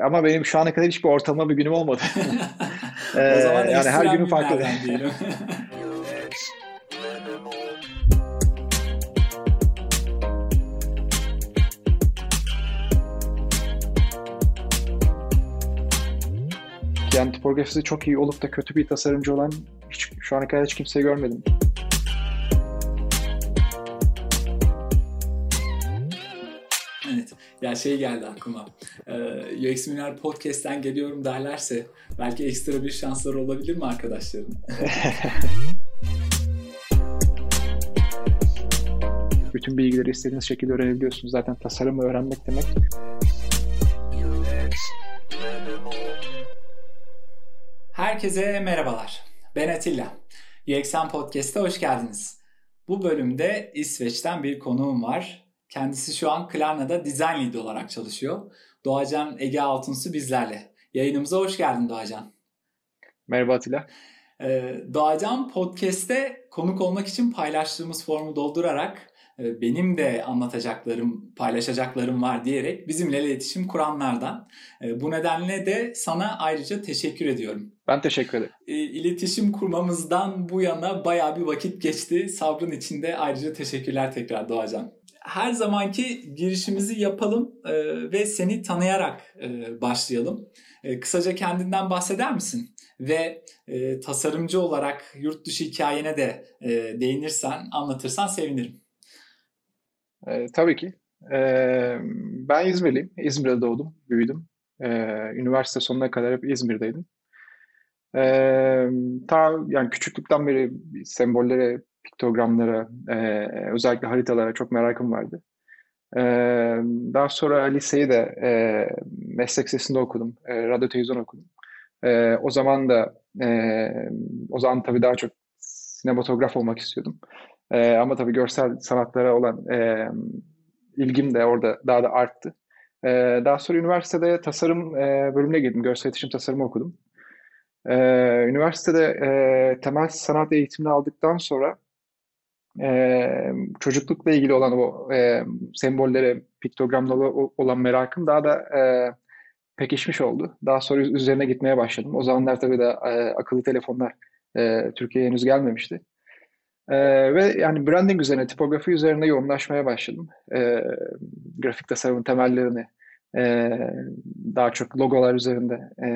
Ama benim şu ana kadar hiçbir ortalama bir günüm olmadı. o zaman yani her günün farklı. diyelim. yani tipografisi çok iyi olup da kötü bir tasarımcı olan hiç, şu ana kadar hiç kimse görmedim. Şey geldi aklıma. Ee, UX Miner Podcast'ten geliyorum derlerse belki ekstra bir şansları olabilir mi arkadaşların? Bütün bilgileri istediğiniz şekilde öğrenebiliyorsunuz. Zaten tasarımı öğrenmek demek Herkese merhabalar. Ben Atilla. UXM Podcast'a hoş geldiniz. Bu bölümde İsveç'ten bir konuğum var. Kendisi şu an Klarna'da Design Lead olarak çalışıyor. Doğacan Ege Altunsu bizlerle. Yayınımıza hoş geldin Doğacan. Merhaba Atilla. Ee, Doğacan Podcast'te konuk olmak için paylaştığımız formu doldurarak e, benim de anlatacaklarım, paylaşacaklarım var diyerek bizimle iletişim kuranlardan. E, bu nedenle de sana ayrıca teşekkür ediyorum. Ben teşekkür ederim. E, iletişim kurmamızdan bu yana baya bir vakit geçti. Sabrın içinde ayrıca teşekkürler tekrar Doğacan. Her zamanki girişimizi yapalım ve seni tanıyarak başlayalım. Kısaca kendinden bahseder misin? Ve tasarımcı olarak yurt dışı hikayene de değinirsen, anlatırsan sevinirim. E, tabii ki. E, ben İzmirliyim. İzmir'de doğdum, büyüdüm. E, üniversite sonuna kadar hep İzmir'deydim. E, ta yani küçüklükten beri sembollere, piktogramlara, e, özellikle haritalara çok merakım vardı. E, daha sonra liseyi de e, meslek sesinde okudum. E, radyo televizyon okudum. E, o zaman da e, o zaman tabii daha çok sinematograf olmak istiyordum. E, ama tabii görsel sanatlara olan e, ilgim de orada daha da arttı. E, daha sonra üniversitede tasarım e, bölümüne girdim. Görsel iletişim tasarımı okudum. E, üniversitede e, temel sanat eğitimini aldıktan sonra e, çocuklukla ilgili olan o e, sembollere, piktogramlara olan merakım daha da e, pekişmiş oldu. Daha sonra üzerine gitmeye başladım. O zamanlar tabii de e, akıllı telefonlar e, Türkiye'ye henüz gelmemişti. Ee, ve yani branding üzerine, tipografi üzerine yoğunlaşmaya başladım. Ee, grafik tasarımın temellerini e, daha çok logolar üzerinde e,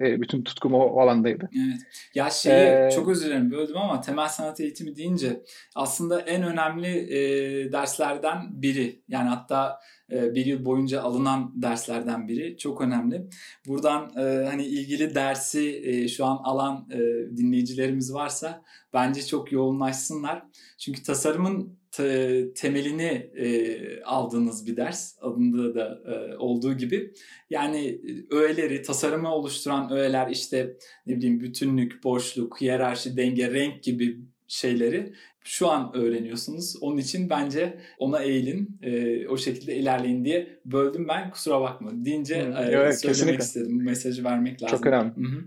e bütün tutkum o, o alandaydı. Evet. Ya şeyi ee, çok özür dilerim böldüm ama temel sanat eğitimi deyince aslında en önemli e, derslerden biri. Yani hatta e, bir yıl boyunca alınan derslerden biri. Çok önemli. Buradan e, hani ilgili dersi e, şu an alan e, dinleyicilerimiz varsa bence çok yoğunlaşsınlar. Çünkü tasarımın te, temelini e, aldığınız bir ders adında da e, olduğu gibi yani öğeleri tasarımı oluşturan öğeler işte ne bileyim bütünlük, boşluk, hiyerarşi, denge, renk gibi şeyleri şu an öğreniyorsunuz. Onun için bence ona eğilin, e, o şekilde ilerleyin diye böldüm ben. Kusura bakma. Deyince e, evet, söylemek kesinlikle. istedim. Bu mesajı vermek lazım. Çok önemli. Hı-hı.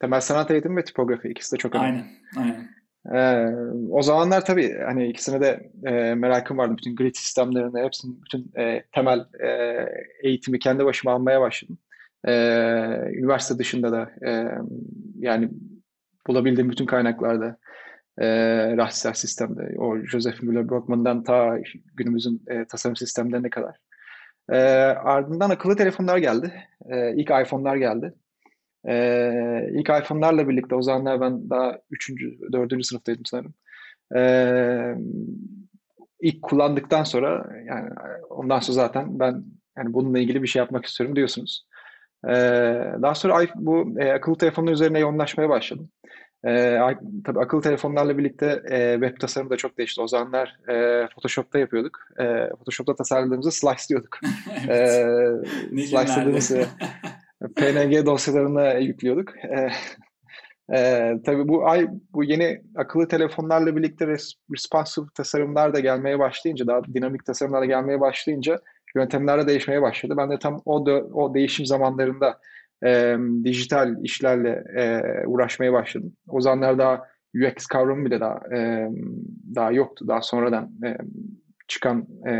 Temel sanat eğitimi ve tipografi ikisi de çok önemli. Aynen, aynen. Ee, o zamanlar tabii hani ikisine de e, merakım vardı. Bütün grid sistemlerine, hepsinin bütün e, temel e, eğitimi kendi başıma almaya başladım. E, üniversite dışında da e, yani bulabildiğim bütün kaynaklarda e, rasyal sistemde, o Joseph Müller-Brockman'dan ta günümüzün e, tasarım sistemlerine kadar. E, ardından akıllı telefonlar geldi. E, ilk iPhone'lar geldi. Ee, ilk iPhone'larla birlikte o zamanlar ben daha 3. 4. sınıftaydım sanırım. Ee, ilk kullandıktan sonra yani ondan sonra zaten ben yani bununla ilgili bir şey yapmak istiyorum diyorsunuz. Ee, daha sonra bu e, akıllı telefonlar üzerine yoğunlaşmaya başladım. Ee, tabii akıllı telefonlarla birlikte e, web tasarımı da çok değişti. O zamanlar e, Photoshop'ta yapıyorduk. E, Photoshop'ta tasarladığımızı slice diyorduk. evet. e, slice dediğimiz PNG dosyalarına yüklüyorduk. E, e, tabii bu ay bu yeni akıllı telefonlarla birlikte res, responsive tasarımlar da gelmeye başlayınca, daha dinamik tasarımlar da gelmeye başlayınca yöntemler de değişmeye başladı. Ben de tam o da, o değişim zamanlarında e, dijital işlerle e, uğraşmaya başladım. O zamanlar daha UX kavramı bile daha e, daha yoktu. Daha sonradan e, çıkan e,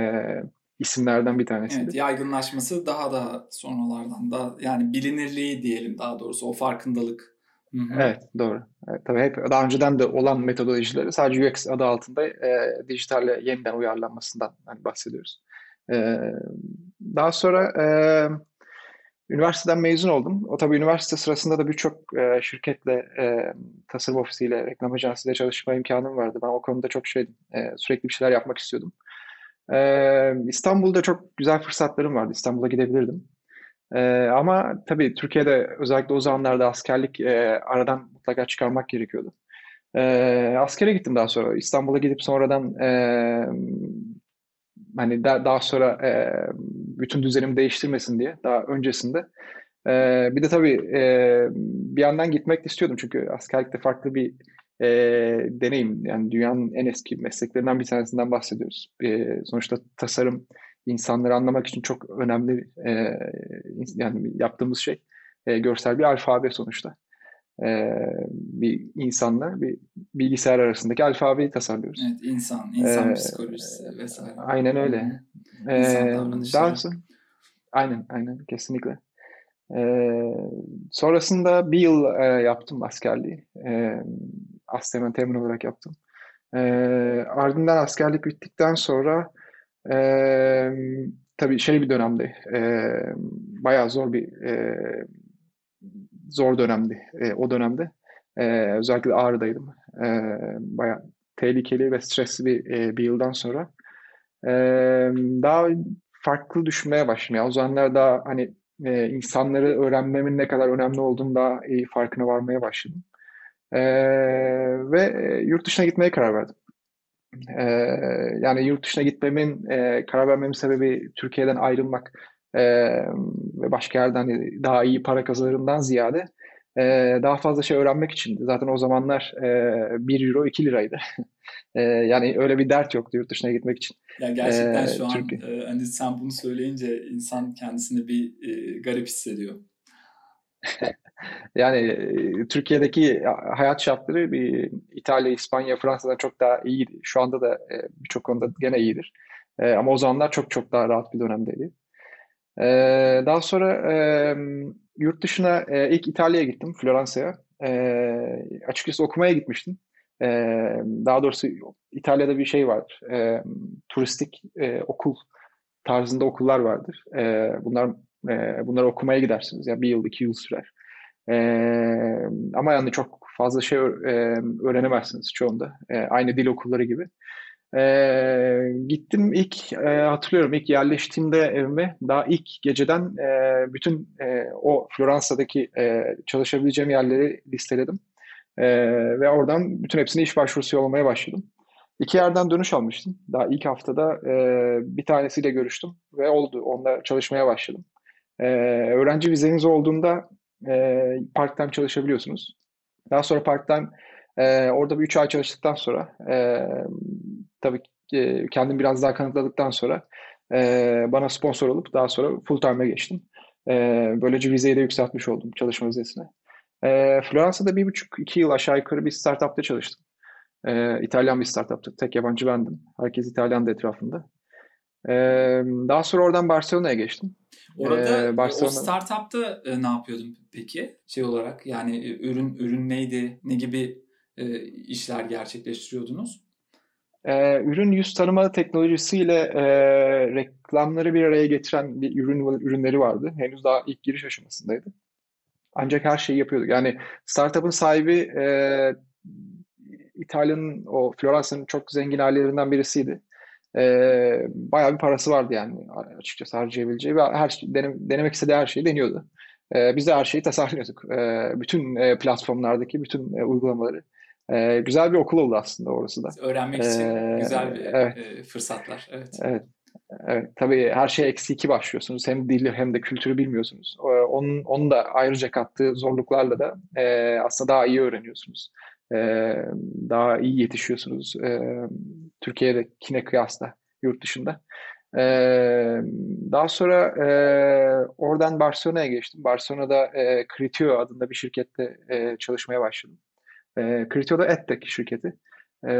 isimlerden bir tanesiydi. Evet, yaygınlaşması daha da sonralardan da yani bilinirliği diyelim daha doğrusu o farkındalık. Hı-hı. Evet doğru. Evet, tabii hep daha önceden de olan metodolojileri sadece UX adı altında e, dijitalle yeniden uyarlanmasından hani bahsediyoruz. E, daha sonra e, üniversiteden mezun oldum. O tabii üniversite sırasında da birçok e, şirketle, e, tasarım ofisiyle, reklam ajansıyla çalışma imkanım vardı. Ben o konuda çok şey, e, sürekli bir şeyler yapmak istiyordum. E, İstanbul'da çok güzel fırsatlarım vardı. İstanbul'a gidebilirdim. E, ama tabii Türkiye'de özellikle o zamanlarda askerlik e, aradan mutlaka çıkarmak gerekiyordu. E, askere gittim daha sonra. İstanbul'a gidip sonradan e, hani da, daha sonra e, bütün düzenimi değiştirmesin diye daha öncesinde. E, bir de tabii e, bir yandan gitmek de istiyordum çünkü askerlikte farklı bir e, deneyim. Yani dünyanın en eski mesleklerinden bir tanesinden bahsediyoruz. E, sonuçta tasarım insanları anlamak için çok önemli e, yani yaptığımız şey e, görsel bir alfabe sonuçta. E, bir insanla bir bilgisayar arasındaki alfabeyi tasarlıyoruz. Evet, insan, insan ee, psikolojisi vesaire. Aynen öyle. Ee, daha sonra, aynen, aynen, kesinlikle. Ee, sonrasında bir yıl e, yaptım askerliği. E, Aslemen temin olarak yaptım. E, ardından askerlik bittikten sonra e, tabii şey bir dönemdi. E, bayağı zor bir e, zor dönemdi e, o dönemde. E, özellikle Ağrı'daydım. E, bayağı tehlikeli ve stresli bir, e, bir yıldan sonra e, daha farklı düşünmeye başladım. Yani o zamanlar daha hani e, insanları öğrenmemin ne kadar önemli olduğunu daha iyi farkına varmaya başladım. E, ve yurt dışına gitmeye karar verdim. E, yani yurt dışına gitmemin, e, karar vermemin sebebi Türkiye'den ayrılmak e, ve başka yerden daha iyi para kazanırından ziyade e, daha fazla şey öğrenmek için. Zaten o zamanlar e, 1 euro 2 liraydı. e, yani öyle bir dert yoktu yurt dışına gitmek için. Ya gerçekten e, şu an e, hani sen bunu söyleyince insan kendisini bir e, garip hissediyor. yani e, Türkiye'deki hayat şartları bir İtalya, İspanya, Fransa'dan çok daha iyiydi. Şu anda da e, birçok konuda gene iyidir. E, ama o zamanlar çok çok daha rahat bir dönemdeydi. E, daha sonra e, yurt dışına e, ilk İtalya'ya gittim, Floransa'ya. E, açıkçası okumaya gitmiştim. E, daha doğrusu İtalya'da bir şey var. E, turistik e, okul tarzında okullar vardır. E, bunlar e, bunları okumaya gidersiniz. Ya yani bir yıl, iki yıl sürer. E, ama yani çok fazla şey e, öğrenemezsiniz çoğunda. E, aynı dil okulları gibi. E, gittim ilk e, hatırlıyorum ilk yerleştiğimde evime daha ilk geceden e, bütün e, o Floransa'daki e, çalışabileceğim yerleri listeledim. E, ve oradan bütün hepsini iş başvurusu yollamaya başladım. İki yerden dönüş almıştım. Daha ilk haftada e, bir tanesiyle görüştüm ve oldu. Onda çalışmaya başladım. E, öğrenci vizeniz olduğunda e, part-time çalışabiliyorsunuz. Daha sonra part-time e, orada bir üç ay çalıştıktan sonra e, tabii e, kendim biraz daha kanıtladıktan sonra e, bana sponsor olup daha sonra full time'a geçtim. E, böylece vizeyi de yükseltmiş oldum çalışma vizesine. E, Floransa'da bir buçuk iki yıl aşağı yukarı bir startupta çalıştım. E, İtalyan bir startuptı. Tek yabancı bendim. Herkes İtalyan da etrafında. E, daha sonra oradan Barcelona'ya geçtim. Orada ee, Barcelona... o startupta e, ne yapıyordun peki? Şey olarak yani e, ürün ürün neydi? Ne gibi e, işler gerçekleştiriyordunuz? Ee, ürün yüz tanıma teknolojisiyle e, reklamları bir araya getiren bir ürün ürünleri vardı. Henüz daha ilk giriş aşamasındaydı. Ancak her şeyi yapıyorduk. Yani startup'ın sahibi e, İtalya'nın o Floransa'nın çok zengin ailelerinden birisiydi. E, bayağı bir parası vardı yani açıkçası harcayabileceği ve her şey, denem, denemek istediği her şeyi deniyordu. E, biz de her şeyi tasarlıyorduk. E, bütün e, platformlardaki bütün e, uygulamaları. E, güzel bir okul oldu aslında orası da. Öğrenmek için ee, güzel bir evet. e, fırsatlar. Evet. Evet. Evet, tabii her şey eksi iki başlıyorsunuz. Hem dili hem de kültürü bilmiyorsunuz. Onun, onun da ayrıca kattığı zorluklarla da e, aslında daha iyi öğreniyorsunuz. E, daha iyi yetişiyorsunuz. E, Türkiye'dekine kıyasla yurt dışında. E, daha sonra e, oradan Barcelona'ya geçtim. Barcelona'da e, Criteo adında bir şirkette e, çalışmaya başladım. E, Criteo da EdTech şirketi. E,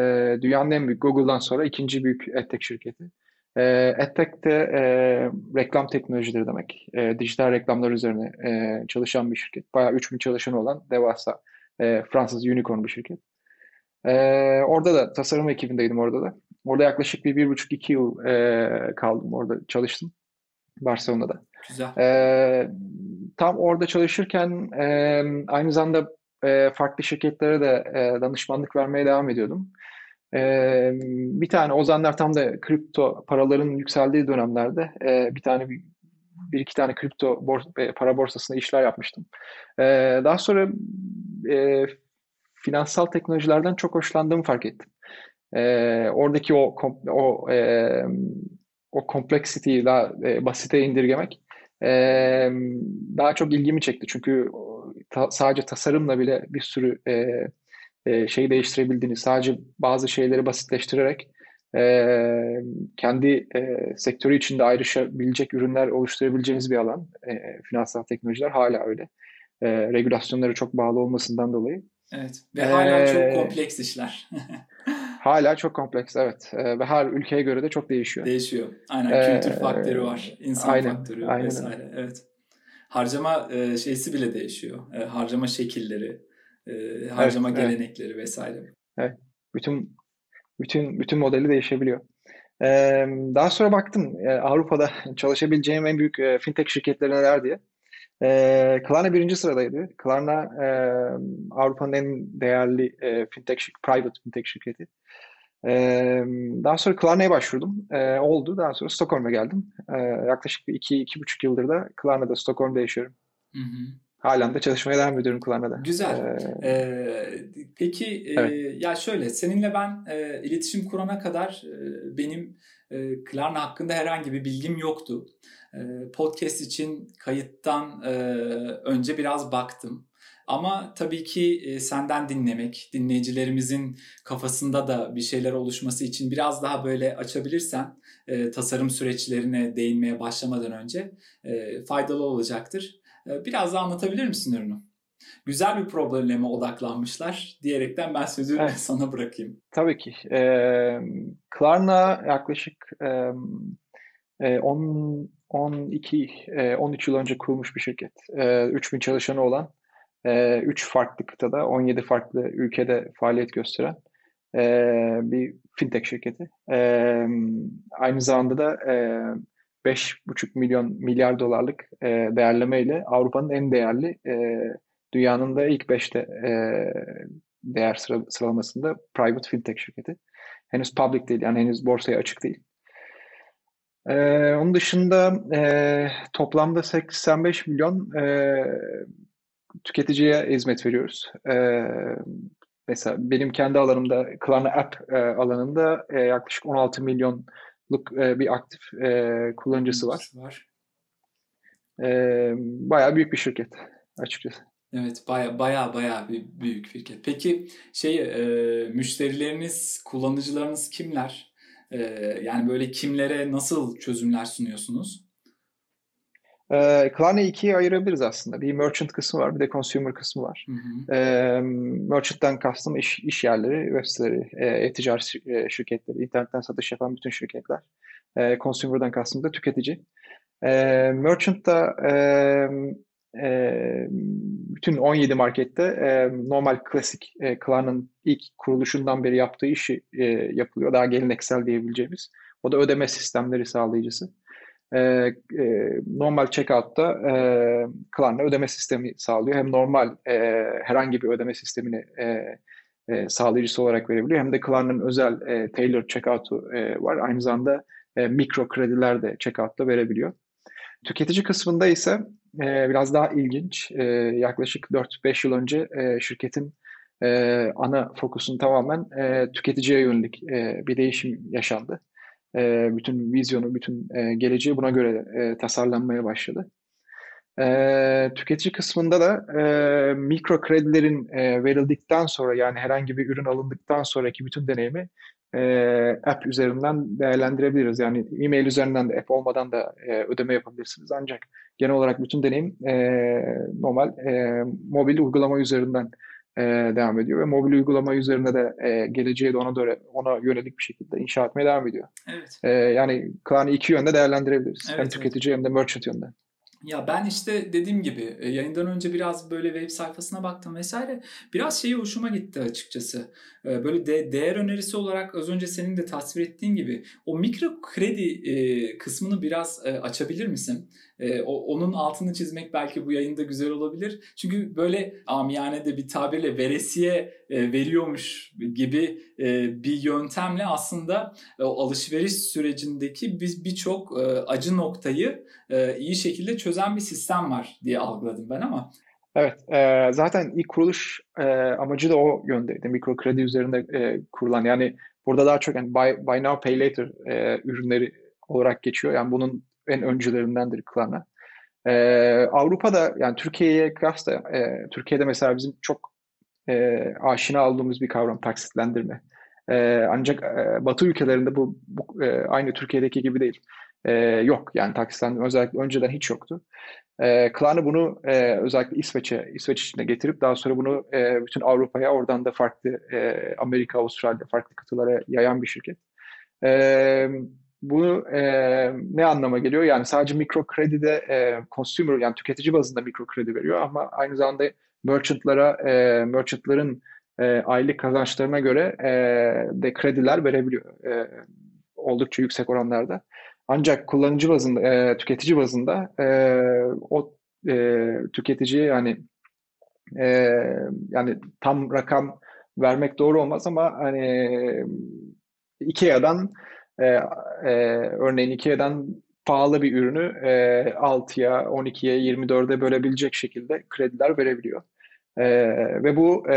dünyanın en büyük Google'dan sonra ikinci büyük EdTech şirketi. E, AdTech de e, reklam teknolojileri demek. E, dijital reklamlar üzerine e, çalışan bir şirket. Bayağı 3000 çalışanı olan devasa e, Fransız unicorn bir şirket. E, orada da tasarım ekibindeydim orada da. Orada yaklaşık bir, bir buçuk iki yıl e, kaldım. Orada çalıştım. Barcelona'da. Güzel. E, tam orada çalışırken e, aynı zamanda e, farklı şirketlere de e, danışmanlık vermeye devam ediyordum. E, bir tane o zamanlar tam da kripto paraların yükseldiği dönemlerde e, bir tane bir, bir iki tane kripto bors e, para borsasında işler yapmıştım. E, daha sonra e, finansal teknolojilerden çok hoşlandığımı fark ettim. E, oradaki o o e, o kompleksiteyi daha e, basite indirgemek e, daha çok ilgimi çekti. Çünkü ta, sadece tasarımla bile bir sürü e, e, şeyi değiştirebildiğini, sadece bazı şeyleri basitleştirerek e, kendi e, sektörü içinde ayrışabilecek ürünler oluşturabileceğiniz bir alan. E, finansal teknolojiler hala öyle. E, regülasyonlara çok bağlı olmasından dolayı. Evet ve hala ee, çok kompleks işler. hala çok kompleks evet ee, ve her ülkeye göre de çok değişiyor. Değişiyor. Aynen ee, kültür faktörü var, insan aynen, faktörü aynen. vesaire. Evet. Harcama e, şeysi bile değişiyor. E, harcama şekilleri, e, harcama evet, gelenekleri evet. vesaire. Evet. Bütün bütün bütün modeli değişebiliyor. Ee, daha sonra baktım e, Avrupa'da çalışabileceğim en büyük e, fintech şirketleri neler diye. E, Klarna birinci sıradaydı. Klarna e, Avrupa'nın en değerli e, fintech, private fintech şirketi. E, daha sonra Klarna'ya başvurdum. E, oldu. Daha sonra Stockholm'a geldim. E, yaklaşık bir iki, iki buçuk yıldır da Klarna'da, Stockholm'da yaşıyorum. Hı hı. Halen de çalışmaya devam ediyorum Klarna'da. Güzel. Ee, ee, peki evet. e, ya şöyle seninle ben e, iletişim kurana kadar e, benim e, Klarna hakkında herhangi bir bilgim yoktu. E, podcast için kayıttan e, önce biraz baktım. Ama tabii ki e, senden dinlemek, dinleyicilerimizin kafasında da bir şeyler oluşması için biraz daha böyle açabilirsen e, tasarım süreçlerine değinmeye başlamadan önce faydalı olacaktır. Biraz da anlatabilir misin ürünü? Güzel bir probleme odaklanmışlar diyerekten ben sözü evet. sana bırakayım. Tabii ki. Ee, Klarna yaklaşık e, 10 12 e, 13 yıl önce kurulmuş bir şirket. E, 3000 çalışanı olan e, 3 farklı kıtada 17 farklı ülkede faaliyet gösteren e, bir fintech şirketi. E, aynı zamanda da e, 5,5 milyon milyar dolarlık e, değerleme Avrupa'nın en değerli e, dünyanın da ilk 5'te e, değer sıra, sıralamasında private fintech şirketi. Henüz public değil yani henüz borsaya açık değil. Ee, onun dışında e, toplamda 85 milyon e, tüketiciye hizmet veriyoruz. E, mesela benim kendi alanımda Klarna App e, alanında e, yaklaşık 16 milyonluk e, bir aktif e, kullanıcısı var. var. E, bayağı büyük bir şirket açıkçası. Evet baya baya baya bir büyük şirket. Peki şey e, müşterileriniz, kullanıcılarınız kimler? E, yani böyle kimlere nasıl çözümler sunuyorsunuz? E, Klarna'yı ikiye ayırabiliriz aslında. Bir merchant kısmı var, bir de consumer kısmı var. Hı hı. E, merchant'tan kastım iş, iş yerleri, web siteleri, e, ticaret şirketleri, internetten satış yapan bütün şirketler. E, consumer'dan kastım da tüketici. E, merchant'ta e, e, bütün 17 markette e, normal klasik e, Klarna'nın ilk kuruluşundan beri yaptığı işi e, yapılıyor. Daha geleneksel diyebileceğimiz. O da ödeme sistemleri sağlayıcısı. E, e, normal checkout'ta e, Klarna ödeme sistemi sağlıyor. Hem normal e, herhangi bir ödeme sistemini e, e, sağlayıcısı olarak verebiliyor. Hem de Klarna'nın özel e, tailor checkout'u e, var. Aynı zamanda e, mikro krediler de checkout'ta verebiliyor. Tüketici kısmında ise e, biraz daha ilginç. E, yaklaşık 4-5 yıl önce e, şirketin e, ana fokusun tamamen e, tüketiciye yönelik e, bir değişim yaşandı. E, bütün vizyonu, bütün e, geleceği buna göre e, tasarlanmaya başladı. E, tüketici kısmında da e, mikro kredilerin e, verildikten sonra yani herhangi bir ürün alındıktan sonraki bütün deneyimi e, app üzerinden değerlendirebiliriz. Yani e-mail üzerinden de app olmadan da e, ödeme yapabilirsiniz. Ancak genel olarak bütün deneyim e, normal e, mobil uygulama üzerinden e, devam ediyor ve mobil uygulama üzerine de e, geleceği de ona göre ona yönelik bir şekilde inşa etmeye devam ediyor. Evet. E, yani Klarna'yı iki yönde değerlendirebiliriz. Evet, hem tüketici evet. hem de merchant yönde. Ya ben işte dediğim gibi e, yayından önce biraz böyle web sayfasına baktım vesaire. Biraz şeyi hoşuma gitti açıkçası. E, böyle de, değer önerisi olarak az önce senin de tasvir ettiğin gibi o mikro kredi e, kısmını biraz açabilir misin? E, o, onun altını çizmek belki bu yayında güzel olabilir. Çünkü böyle amiyane de bir tabirle veresiye e, veriyormuş gibi e, bir yöntemle aslında e, alışveriş sürecindeki biz birçok e, acı noktayı e, iyi şekilde çözen bir sistem var diye algıladım ben ama Evet, e, zaten ilk kuruluş e, amacı da o yöndeydi. Mikro kredi üzerinde e, kurulan. Yani burada daha çok yani buy, buy now pay later e, ürünleri olarak geçiyor. Yani bunun en öncülerindendir Klarna. E, Avrupa'da yani Türkiye'ye kıyasla e, Türkiye'de mesela bizim çok e, aşina olduğumuz bir kavram taksitlendirme. E, ancak e, Batı ülkelerinde bu, bu e, aynı Türkiye'deki gibi değil. E, yok yani taksitlendirme özellikle önceden hiç yoktu. E, Klarna bunu e, özellikle İsveç'e, İsveç içine getirip daha sonra bunu e, bütün Avrupa'ya oradan da farklı e, Amerika, Avustralya farklı kıtalara yayan bir şirket. E, bu e, ne anlama geliyor? Yani sadece mikro kredide e, consumer yani tüketici bazında mikro kredi veriyor ama aynı zamanda merchantlara, e, merchantların e, aylık kazançlarına göre e, de krediler verebiliyor. E, oldukça yüksek oranlarda. Ancak kullanıcı bazında, e, tüketici bazında e, o e, tüketiciye yani e, yani tam rakam vermek doğru olmaz ama hani IKEA'dan e, e, örneğin Ikea'dan pahalı bir ürünü e, 6'ya, 12'ye, 24'e bölebilecek şekilde krediler verebiliyor. E, ve bu e,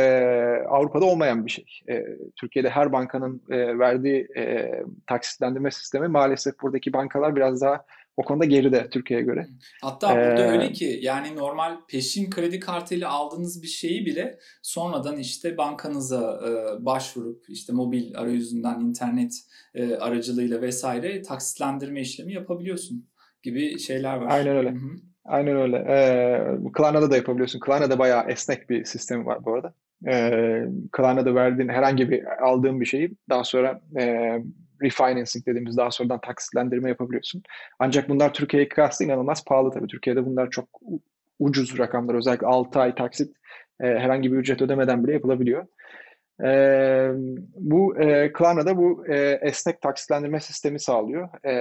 Avrupa'da olmayan bir şey. E, Türkiye'de her bankanın e, verdiği e, taksitlendirme sistemi maalesef buradaki bankalar biraz daha o konuda geride Türkiye'ye göre. Hatta burada ee, öyle ki yani normal peşin kredi kartıyla aldığınız bir şeyi bile sonradan işte bankanıza e, başvurup işte mobil arayüzünden internet e, aracılığıyla vesaire taksitlendirme işlemi yapabiliyorsun gibi şeyler var. Aynen öyle. Hı-hı. Aynen öyle. Ee, Klarna'da da yapabiliyorsun. Klarna'da bayağı esnek bir sistemi var bu arada. Ee, Klarna'da verdiğin herhangi bir aldığın bir şeyi daha sonra e, refinancing dediğimiz daha sonradan taksitlendirme yapabiliyorsun. Ancak bunlar Türkiye'ye kıyasla inanılmaz pahalı tabii. Türkiye'de bunlar çok ucuz rakamlar. Özellikle 6 ay taksit e, herhangi bir ücret ödemeden bile yapılabiliyor. E, bu e, Klarna'da bu e, esnek taksitlendirme sistemi sağlıyor. E,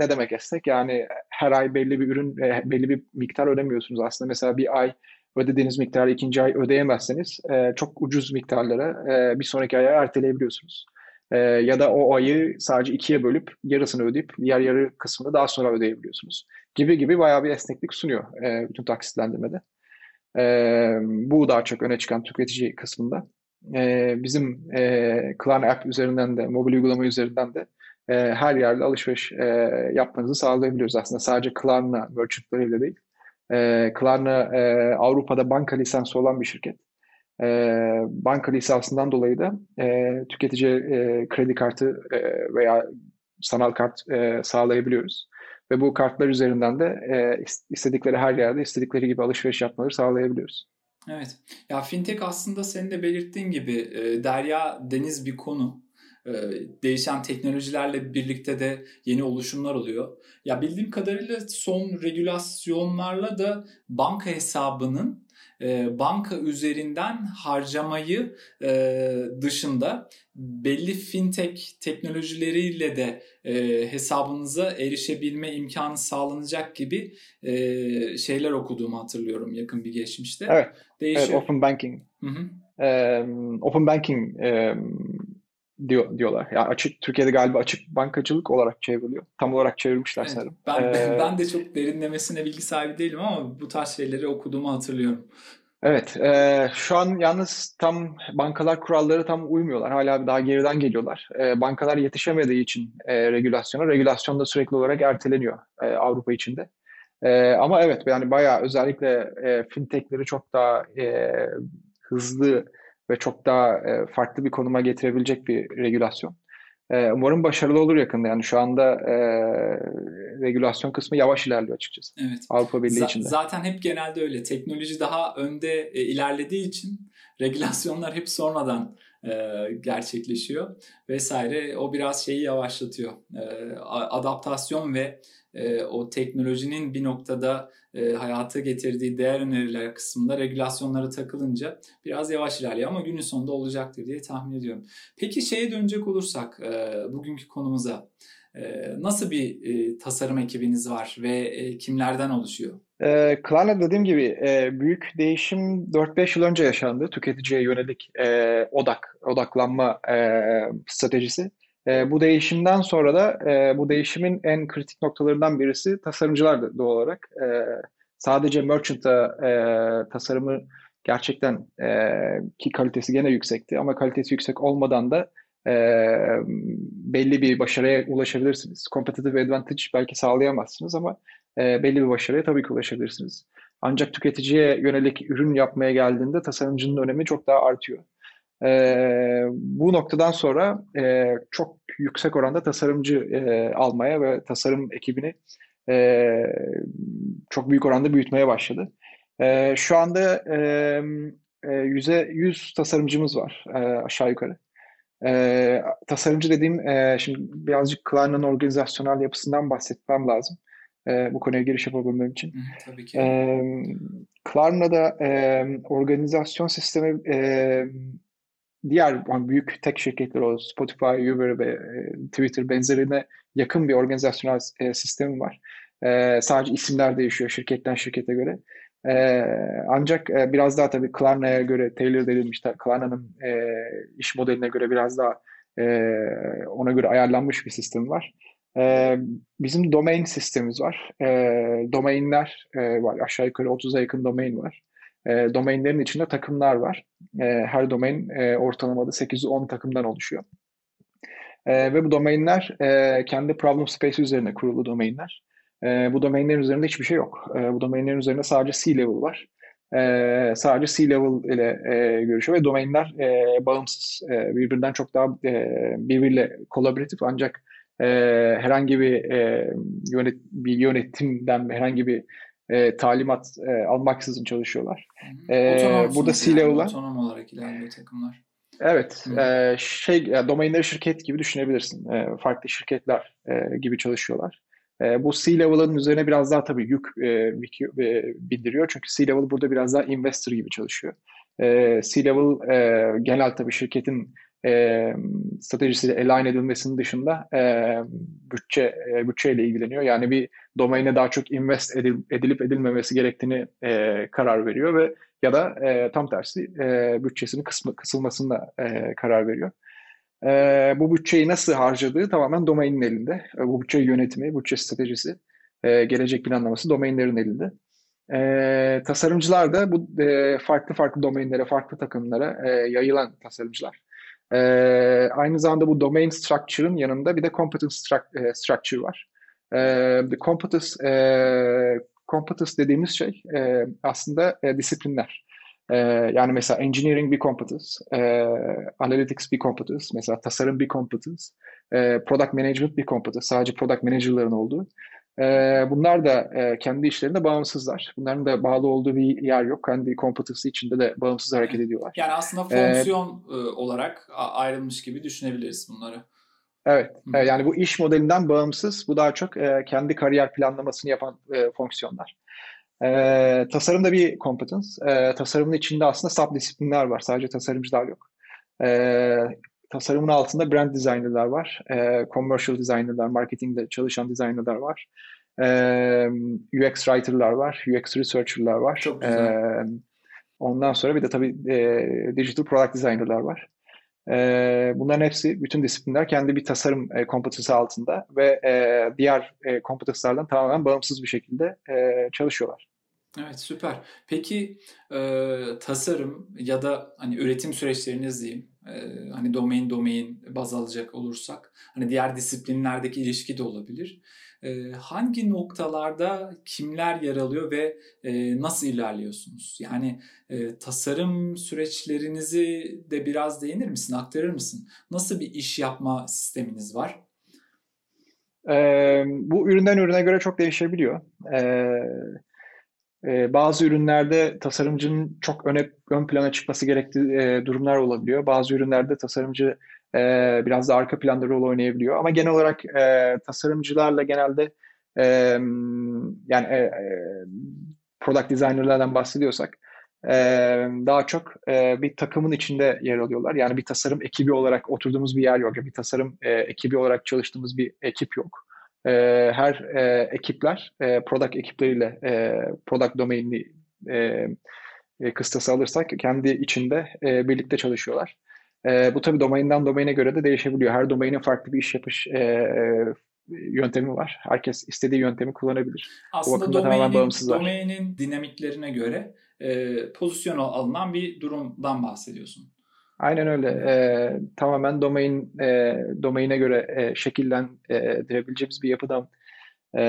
ne demek esnek? Yani her ay belli bir ürün, e, belli bir miktar ödemiyorsunuz aslında. Mesela bir ay ödediğiniz miktarı ikinci ay ödeyemezseniz e, çok ucuz miktarlara e, bir sonraki aya erteleyebiliyorsunuz. E, ya da o ayı sadece ikiye bölüp yarısını ödeyip diğer yarı kısmını daha sonra ödeyebiliyorsunuz. Gibi gibi bayağı bir esneklik sunuyor e, bütün taksitlendirmede. E, bu daha çok öne çıkan tüketici kısmında. E, bizim e, Klarna app üzerinden de, mobil uygulama üzerinden de e, her yerde alışveriş e, yapmanızı sağlayabiliyoruz aslında. Sadece Klarna merchantlarıyla değil. E, Klarna e, Avrupa'da banka lisansı olan bir şirket e, banka lisansından dolayı da e, tüketici e, kredi kartı e, veya sanal kart e, sağlayabiliyoruz. Ve bu kartlar üzerinden de e, istedikleri her yerde istedikleri gibi alışveriş yapmaları sağlayabiliyoruz. Evet. Ya fintech aslında senin de belirttiğin gibi e, derya deniz bir konu. E, değişen teknolojilerle birlikte de yeni oluşumlar oluyor. Ya bildiğim kadarıyla son regülasyonlarla da banka hesabının e, banka üzerinden harcamayı e, dışında belli fintech teknolojileriyle de e, hesabınıza erişebilme imkanı sağlanacak gibi e, şeyler okuduğumu hatırlıyorum yakın bir geçmişte. Evet, Değişiyor. evet open banking. Hı hı. Um, open banking um, diyor, diyorlar. Yani açık Türkiye'de galiba açık bankacılık olarak çevriliyor. Tam olarak çevirmişler evet, sanırım. Ben, ee, ben de çok derinlemesine bilgi sahibi değilim ama bu tarz şeyleri okuduğumu hatırlıyorum. Evet, e, şu an yalnız tam bankalar kuralları tam uymuyorlar. Hala daha geriden geliyorlar. E, bankalar yetişemediği için e, regülasyona, regülasyon da sürekli olarak erteleniyor e, Avrupa içinde. E, ama evet yani bayağı özellikle e, fintechleri çok daha e, hızlı ve çok daha e, farklı bir konuma getirebilecek bir regülasyon. E, umarım başarılı olur yakında. Yani şu anda e, regülasyon kısmı yavaş ilerliyor açıkçası. Evet. Avrupa Birliği Z- içinde. Zaten hep genelde öyle. Teknoloji daha önde e, ilerlediği için regülasyonlar hep sonradan e, gerçekleşiyor vesaire. O biraz şeyi yavaşlatıyor. E, adaptasyon ve e, o teknolojinin bir noktada e, hayata getirdiği değer öneriler kısmında regülasyonlara takılınca biraz yavaş ilerliyor ama günün sonunda olacaktır diye tahmin ediyorum. Peki şeye dönecek olursak e, bugünkü konumuza e, nasıl bir e, tasarım ekibiniz var ve e, kimlerden oluşuyor? E, Klarna dediğim gibi e, büyük değişim 4-5 yıl önce yaşandı. Tüketiciye yönelik e, odak, odaklanma e, stratejisi. E, bu değişimden sonra da e, bu değişimin en kritik noktalarından birisi tasarımcılardı doğal olarak. E, sadece Merchant'a e, tasarımı gerçekten e, ki kalitesi gene yüksekti ama kalitesi yüksek olmadan da e, belli bir başarıya ulaşabilirsiniz. Competitive advantage belki sağlayamazsınız ama e, belli bir başarıya tabii ki ulaşabilirsiniz. Ancak tüketiciye yönelik ürün yapmaya geldiğinde tasarımcının önemi çok daha artıyor. E, bu noktadan sonra e, çok yüksek oranda tasarımcı e, almaya ve tasarım ekibini e, çok büyük oranda büyütmeye başladı. E, şu anda e, e, yüze 100 tasarımcımız var e, aşağı yukarı. E, tasarımcı dediğim, e, şimdi birazcık Klarna'nın organizasyonel yapısından bahsetmem lazım. E, bu konuya giriş yapabilmem için. Hı, tabii ki. E, Klarna'da e, organizasyon sistemi e, diğer büyük tek şirketler o Spotify, Uber ve e, Twitter benzerine yakın bir organizasyonel e, sistemi var. E, sadece isimler değişiyor şirketten şirkete göre. ancak biraz daha tabii Klarna'ya göre tailor edilmiş, Klarna'nın iş modeline göre biraz daha ona göre ayarlanmış bir sistem var. bizim domain sistemimiz var. domainler var. Aşağı yukarı 30'a yakın domain var. E, domainlerin içinde takımlar var. E, her domain e, ortalamada 8-10 takımdan oluşuyor. E, ve bu domainler e, kendi problem space üzerine kurulu domainler. E, bu domainlerin üzerinde hiçbir şey yok. E, bu domainlerin üzerinde sadece C-level var. E, sadece C-level ile e, görüşüyor ve domainler e, bağımsız. E, birbirinden çok daha e, birbiriyle kolaboratif ancak e, herhangi bir, e, yönet, bir yönetimden herhangi bir e, talimat e, almaksızın çalışıyorlar. E, burada C-level'lar... Yani, otonom olarak ilerliyor takımlar. Evet. E, şey, domainleri şirket gibi düşünebilirsin. E, farklı şirketler e, gibi çalışıyorlar. E, bu C-level'ın üzerine biraz daha tabii yük e, e, bindiriyor. Çünkü C-level burada biraz daha investor gibi çalışıyor. E, C-level e, genel tabii şirketin e, stratejisiyle align edilmesinin dışında e, bütçe e, bütçeyle ilgileniyor. Yani bir domaine daha çok invest edil, edilip edilmemesi gerektiğini e, karar veriyor ve ya da e, tam tersi e, bütçesinin kısmı, kısılmasında e, karar veriyor. E, bu bütçeyi nasıl harcadığı tamamen domainin elinde. E, bu bütçe yönetimi, bütçe stratejisi, e, gelecek planlaması domainlerin elinde. E, tasarımcılar da bu e, farklı farklı domainlere, farklı takımlara e, yayılan tasarımcılar. E, aynı zamanda bu domain structure'ın yanında bir de competence e, structure var. E, competence, e, competence dediğimiz şey e, aslında e, disiplinler. E, yani mesela engineering bir competence, e, analytics bir competence, mesela tasarım bir competence, e, product management bir competence, sadece product manager'ların olduğu. E, bunlar da e, kendi işlerinde bağımsızlar. Bunların da bağlı olduğu bir yer yok. Kendi kompetansı içinde de bağımsız hareket ediyorlar. Yani aslında fonksiyon ee, olarak ayrılmış gibi düşünebiliriz bunları. Evet. Hı. Yani bu iş modelinden bağımsız. Bu daha çok e, kendi kariyer planlamasını yapan e, fonksiyonlar. E, tasarım bir competence. E, tasarımın içinde aslında subdisiplinler var. Sadece tasarımcılar yok. E, tasarımın altında brand designer'lar var. E, commercial designer'lar, marketingde çalışan designer'lar var. E, UX writer'lar var. UX researcher'lar var. Çok güzel. E, ondan sonra bir de tabii e, digital product designer'lar var. E, bunların hepsi, bütün disiplinler kendi bir tasarım e, kompetansı altında ve e, diğer e, kompetanslardan tamamen bağımsız bir şekilde e, çalışıyorlar. Evet süper. Peki e, tasarım ya da hani üretim süreçleriniz diyeyim e, hani domain domain baz alacak olursak hani diğer disiplinlerdeki ilişki de olabilir. e, hangi noktalarda kimler yer alıyor ve e, nasıl ilerliyorsunuz? Yani e, tasarım süreçlerinizi de biraz değinir misin, aktarır mısın? Nasıl bir iş yapma sisteminiz var? Ee, bu üründen ürüne göre çok değişebiliyor. Ee, e, bazı ürünlerde tasarımcının çok öne, ön plana çıkması gerektiği e, durumlar olabiliyor. Bazı ürünlerde tasarımcı e, biraz da arka planda rol oynayabiliyor. Ama genel olarak e, tasarımcılarla genelde e, yani e, e, product designerlardan bahsediyorsak e, daha çok e, bir takımın içinde yer alıyorlar. Yani bir tasarım ekibi olarak oturduğumuz bir yer yok. Bir tasarım e, ekibi olarak çalıştığımız bir ekip yok. E, her e, ekipler e, product ekipleriyle e, product domainini e, e, kıstası alırsak kendi içinde e, birlikte çalışıyorlar. E, bu tabii domainden domaine göre de değişebiliyor. Her domainin farklı bir iş yapış e, yöntemi var. Herkes istediği yöntemi kullanabilir. Aslında domainin, domainin dinamiklerine göre e, pozisyon alınan bir durumdan bahsediyorsun. Aynen öyle. E, tamamen domain e, domaine göre e, şekillendirebileceğimiz bir yapıdan e,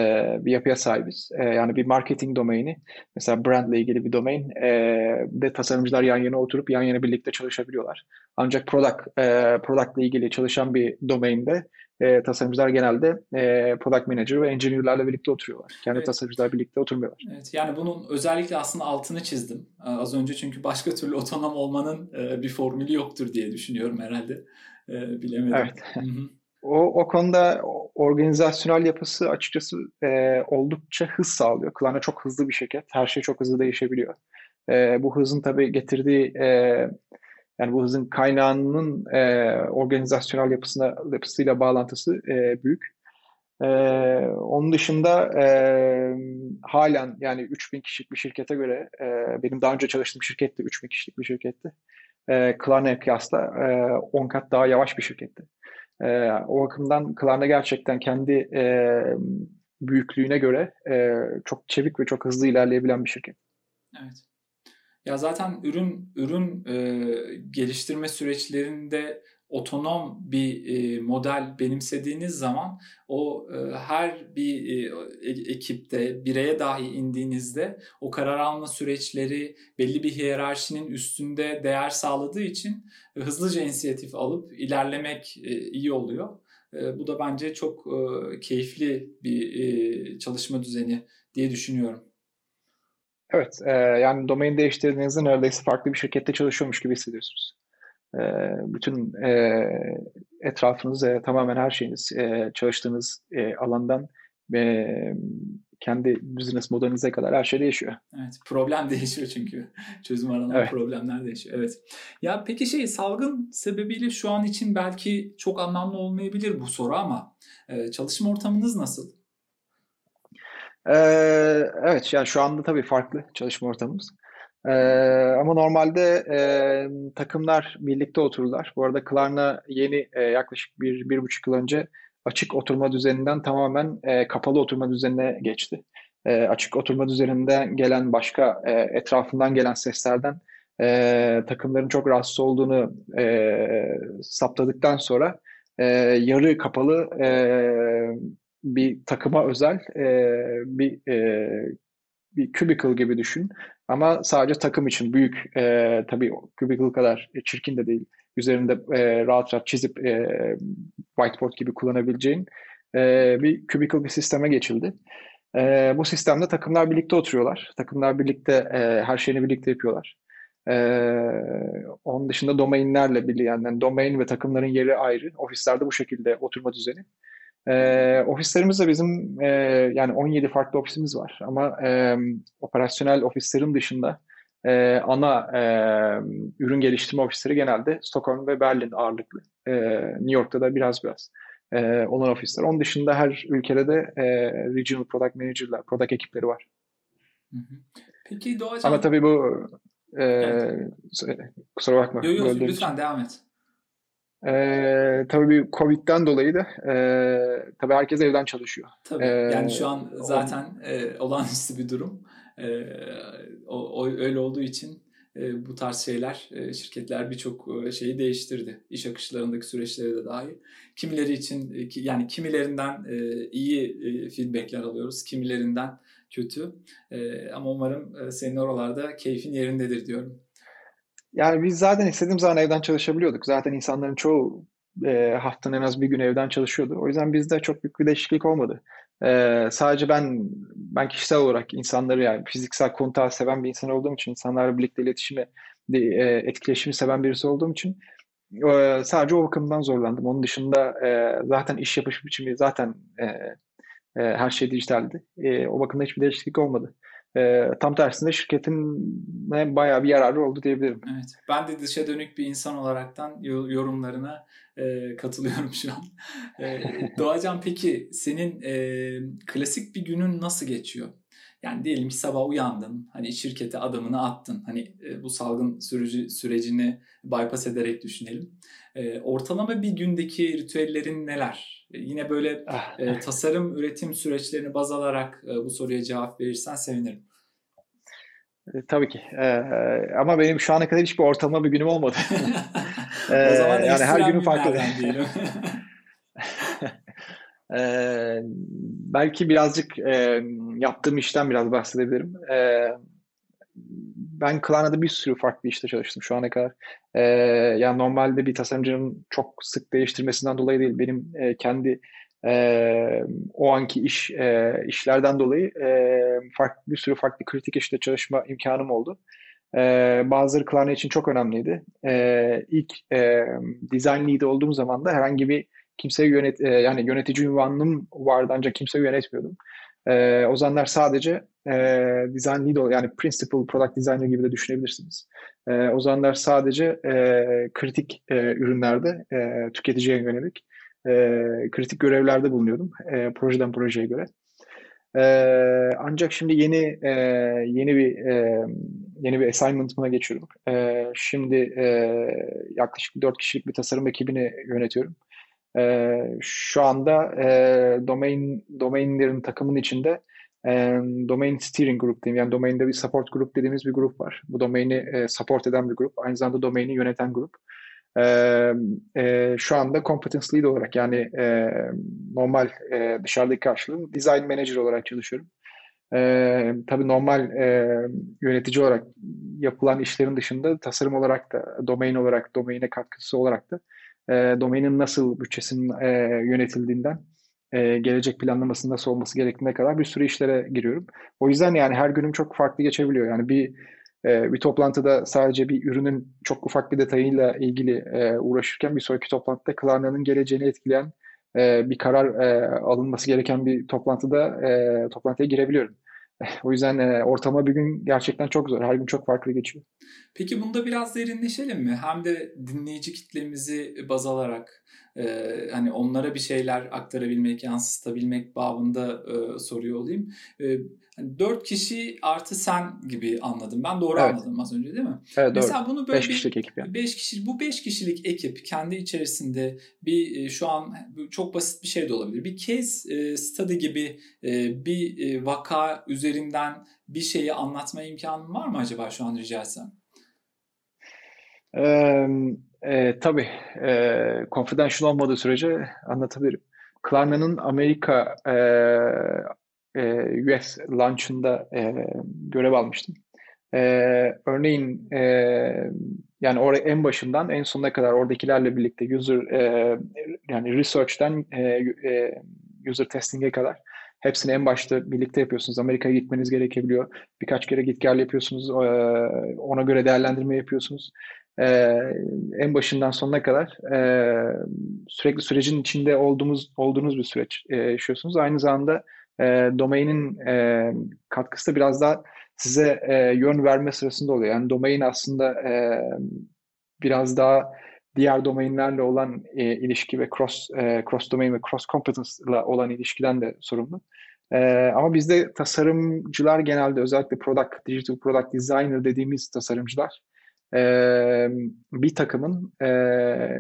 bir yapıya sahibiz. E, yani bir marketing domaini, mesela brandle ilgili bir domain e, de tasarımcılar yan yana oturup yan yana birlikte çalışabiliyorlar. Ancak product e, product ile ilgili çalışan bir domainde e, tasarımcılar genelde e, product manager ve engineer'larla birlikte oturuyorlar. Kendi evet. tasarımcılar birlikte oturmuyorlar. Evet, yani bunun özellikle aslında altını çizdim. E, az önce çünkü başka türlü otonom olmanın e, bir formülü yoktur diye düşünüyorum herhalde. E, bilemedim. Evet. O, o konuda organizasyonel yapısı açıkçası e, oldukça hız sağlıyor. Klarna çok hızlı bir şirket. Her şey çok hızlı değişebiliyor. E, bu hızın tabii getirdiği e, yani bu hızın kaynağının e, organizasyonel yapısına yapısıyla bağlantısı e, büyük. E, onun dışında e, halen yani 3000 kişilik bir şirkete göre e, benim daha önce çalıştığım şirket de 3000 kişilik bir şirketti. E, Klarna'ya kıyasla e, 10 kat daha yavaş bir şirketti. E, o bakımdan Klarna gerçekten kendi e, büyüklüğüne göre e, çok çevik ve çok hızlı ilerleyebilen bir şirket. Evet. Ya zaten ürün ürün e, geliştirme süreçlerinde otonom bir e, model benimsediğiniz zaman o e, her bir e, e, ekipte bireye dahi indiğinizde o karar alma süreçleri belli bir hiyerarşinin üstünde değer sağladığı için e, hızlıca inisiyatif alıp ilerlemek e, iyi oluyor. E, bu da bence çok e, keyifli bir e, çalışma düzeni diye düşünüyorum. Evet, e, yani domain değiştirdiğinizde neredeyse farklı bir şirkette çalışıyormuş gibi hissediyorsunuz. E, bütün e, etrafınız, e, tamamen her şeyiniz, e, çalıştığınız e, alandan e, kendi business modelinize kadar her şey değişiyor. Evet, problem değişiyor çünkü. Çözüm aranan evet. problemler değişiyor. Evet. Ya peki şey salgın sebebiyle şu an için belki çok anlamlı olmayabilir bu soru ama e, çalışma ortamınız nasıl? Ee, evet yani şu anda tabii farklı çalışma ortamımız. Ee, ama normalde e, takımlar birlikte otururlar. Bu arada Klarna yeni e, yaklaşık bir, bir buçuk yıl önce açık oturma düzeninden tamamen e, kapalı oturma düzenine geçti. E, açık oturma düzeninden gelen başka e, etrafından gelen seslerden e, takımların çok rahatsız olduğunu e, saptadıktan sonra e, yarı kapalı e, bir takıma özel e, bir e, bir cubicle gibi düşün. Ama sadece takım için büyük e, tabii cubicle kadar çirkin de değil. Üzerinde e, rahat rahat çizip e, whiteboard gibi kullanabileceğin e, bir cubicle bir sisteme geçildi. E, bu sistemde takımlar birlikte oturuyorlar. Takımlar birlikte e, her şeyini birlikte yapıyorlar. E, onun dışında domainlerle birlikte yani domain ve takımların yeri ayrı. Ofislerde bu şekilde oturma düzeni. E, ofislerimiz de bizim e, yani 17 farklı ofisimiz var ama e, operasyonel ofislerin dışında e, ana e, ürün geliştirme ofisleri genelde Stockholm ve Berlin ağırlıklı. E, New York'ta da biraz biraz e, olan ofisler. Onun dışında her ülkede de e, regional product manager'lar, product ekipleri var. Peki Doğacan... Ama tabii bu e, evet. kusura bakma. Yok yok lütfen devam et. Ee, tabii bir Covid'den dolayı da e, tabii herkes evden çalışıyor. Tabii. Ee, yani şu an zaten o, e, olağanüstü bir durum. E, o, o öyle olduğu için e, bu tarz şeyler e, şirketler birçok e, şeyi değiştirdi. İş akışlarındaki süreçleri de dahi. Kimileri için e, yani kimilerinden e, iyi e, feedbackler alıyoruz, kimilerinden kötü. E, ama umarım e, senin oralarda keyfin yerindedir diyorum. Yani biz zaten istediğim zaman evden çalışabiliyorduk. Zaten insanların çoğu e, haftanın en az bir gün evden çalışıyordu. O yüzden bizde çok büyük bir değişiklik olmadı. E, sadece ben ben kişisel olarak insanları yani fiziksel kontağı seven bir insan olduğum için, insanlarla birlikte iletişimi, e, etkileşimi seven birisi olduğum için e, sadece o bakımdan zorlandım. Onun dışında e, zaten iş yapış biçimi zaten e, e, her şey dijitaldi. E, o bakımda hiçbir değişiklik olmadı. E, tam tersinde şirketin bayağı bir yararı oldu diyebilirim. Evet. Ben de dışa dönük bir insan olaraktan yorumlarına e, katılıyorum şu an. E, Doğacan peki senin e, klasik bir günün nasıl geçiyor? Yani diyelim ki sabah uyandın, hani şirkete adımını attın. Hani e, bu salgın süreci, sürecini bypass ederek düşünelim. E, ortalama bir gündeki ritüellerin neler? E, yine böyle ah. tasarım üretim süreçlerini baz alarak bu soruya cevap verirsen sevinirim. Tabii ki. E, ama benim şu ana kadar hiçbir ortalama bir günüm olmadı. e, o zaman yani her günün farklı. e, belki birazcık e, yaptığım işten biraz bahsedebilirim. E, ben Klarna'da bir sürü farklı işte çalıştım şu ana kadar. E, yani normalde bir tasarımcının çok sık değiştirmesinden dolayı değil. Benim e, kendi e, o anki iş e, işlerden dolayı e, farklı bir sürü farklı kritik işte çalışma imkanım oldu. E, bazıları Klarna için çok önemliydi. E, ilk e, design lead olduğum zaman da herhangi bir kimseyi yönet e, yani yönetici ünvanım vardı ancak kimseyi yönetmiyordum. E, o zamanlar sadece e, design lead yani principal product designer gibi de düşünebilirsiniz. E, o zamanlar sadece e, kritik e, ürünlerde e, tüketiciye yönelik e, kritik görevlerde bulunuyordum e, projeden projeye göre. E, ancak şimdi yeni e, yeni bir e, yeni bir assignment'ıma geçiyorum. E, şimdi e, yaklaşık 4 kişilik bir tasarım ekibini yönetiyorum. E, şu anda e, domain domainlerin takımın içinde e, domain steering group diyeyim. Yani domainde bir support group dediğimiz bir grup var. Bu domaini e, support eden bir grup. Aynı zamanda domaini yöneten grup. E, e, şu anda competence lead olarak yani e, normal e, dışarıdaki karşılığım design manager olarak çalışıyorum. E, tabii normal e, yönetici olarak yapılan işlerin dışında tasarım olarak da, domain olarak, domaine katkısı olarak da e, domainin nasıl bütçesinin e, yönetildiğinden e, gelecek planlamasının nasıl olması gerektiğine kadar bir sürü işlere giriyorum. O yüzden yani her günüm çok farklı geçebiliyor. Yani bir e, bir toplantıda sadece bir ürünün çok ufak bir detayıyla ilgili e, uğraşırken bir sonraki toplantıda Klarna'nın geleceğini etkileyen e, bir karar e, alınması gereken bir toplantıda e, toplantıya girebiliyorum. O yüzden e, ortama bir gün gerçekten çok zor. Her gün çok farklı geçiyor. Peki bunda biraz derinleşelim mi? Hem de dinleyici kitlemizi baz alarak e, hani onlara bir şeyler aktarabilmek, yansıtabilmek babında e, soruyor olayım. E, hani 4 kişi artı sen gibi anladım. Ben doğru evet. anladım az önce değil mi? Evet Mesela doğru. bunu böyle 5 kişilik ekip yani. 5 kişi bu 5 kişilik ekip kendi içerisinde bir e, şu an çok basit bir şey de olabilir. Bir case e, study gibi e, bir e, vaka üzerinden bir şeyi anlatma imkanın var mı acaba şu an rica etsem? Ee, e, tabii. E, confidential olmadığı sürece anlatabilirim. Klarna'nın Amerika e, e, US launch'ında e, görev almıştım. E, örneğin e, yani oraya en başından en sonuna kadar oradakilerle birlikte user e, yani research'ten e, e, user testing'e kadar hepsini en başta birlikte yapıyorsunuz. Amerika'ya gitmeniz gerekebiliyor. Birkaç kere git gel yapıyorsunuz. E, ona göre değerlendirme yapıyorsunuz e, en başından sonuna kadar e, sürekli sürecin içinde olduğumuz olduğunuz bir süreç e, yaşıyorsunuz. Aynı zamanda e, domainin e, katkısı da biraz daha size e, yön verme sırasında oluyor. Yani domain aslında e, biraz daha diğer domainlerle olan e, ilişki ve cross e, cross domain ve cross competence ile olan ilişkiden de sorumlu. E, ama bizde tasarımcılar genelde özellikle product, digital product designer dediğimiz tasarımcılar e, bir takımın e,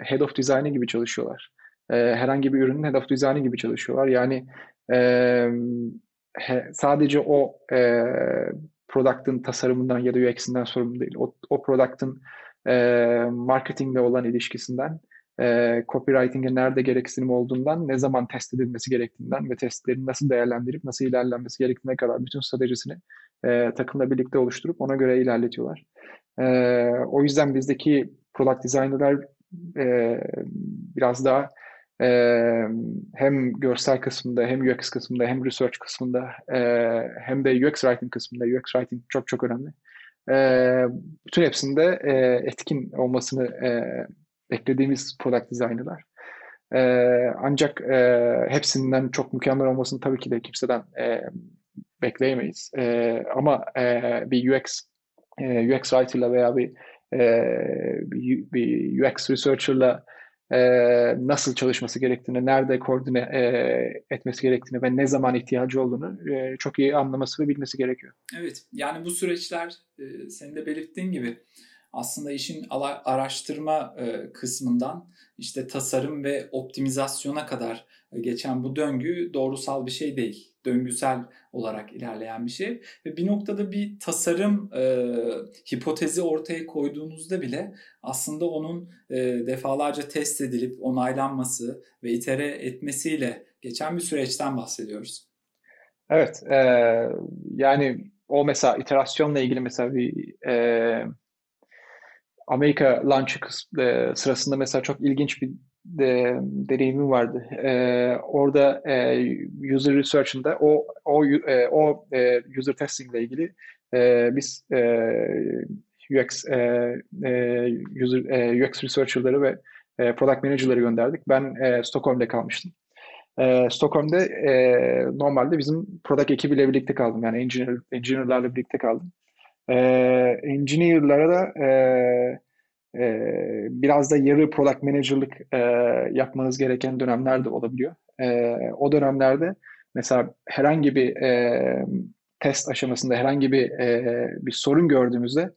head of design'i gibi çalışıyorlar. E, herhangi bir ürünün head of design'i gibi çalışıyorlar. Yani e, he, sadece o e, product'ın tasarımından ya da UX'inden sorumlu değil. O, o product'ın e, marketingle olan ilişkisinden, e, copywriting'e nerede gereksinim olduğundan, ne zaman test edilmesi gerektiğinden ve testlerin nasıl değerlendirip nasıl ilerlenmesi gerektiğine kadar bütün stratejisini e, takımla birlikte oluşturup ona göre ilerletiyorlar. E, o yüzden bizdeki product designer'lar e, biraz daha e, hem görsel kısmında hem UX kısmında hem research kısmında e, hem de UX writing kısmında UX writing çok çok önemli. E, bütün hepsinde e, etkin olmasını e, beklediğimiz product designer'lar. E, ancak e, hepsinden çok mükemmel olmasını tabii ki de kimseden e, bekleyemeyiz. E, ama e, bir UX e, UX writer'la veya bir, e, bir UX researcher'la e, nasıl çalışması gerektiğini, nerede koordine e, etmesi gerektiğini ve ne zaman ihtiyacı olduğunu e, çok iyi anlaması ve bilmesi gerekiyor. Evet, yani bu süreçler e, senin de belirttiğin gibi aslında işin araştırma e, kısmından işte tasarım ve optimizasyona kadar e, geçen bu döngü doğrusal bir şey değil. Döngüsel olarak ilerleyen bir şey. Ve bir noktada bir tasarım e, hipotezi ortaya koyduğunuzda bile aslında onun e, defalarca test edilip onaylanması ve itere etmesiyle geçen bir süreçten bahsediyoruz. Evet. E, yani o mesela iterasyonla ilgili mesela bir e, Amerika launch sırasında mesela çok ilginç bir de, deneyimim vardı. E, orada e, user research'ında o o e, o e, user testing ile ilgili e, biz e, UX e, e, user e, UX researcher'ları ve e, product manager'ları gönderdik. Ben e, Stockholm'da kalmıştım. E, Stockholm'da e, normalde bizim product ekibiyle birlikte kaldım. Yani engineer, engineer'larla birlikte kaldım. E, engineer'lara da e, e, biraz da yarı product manager'lık e, yapmanız gereken dönemler de olabiliyor. E, o dönemlerde mesela herhangi bir e, test aşamasında herhangi bir e, bir sorun gördüğümüzde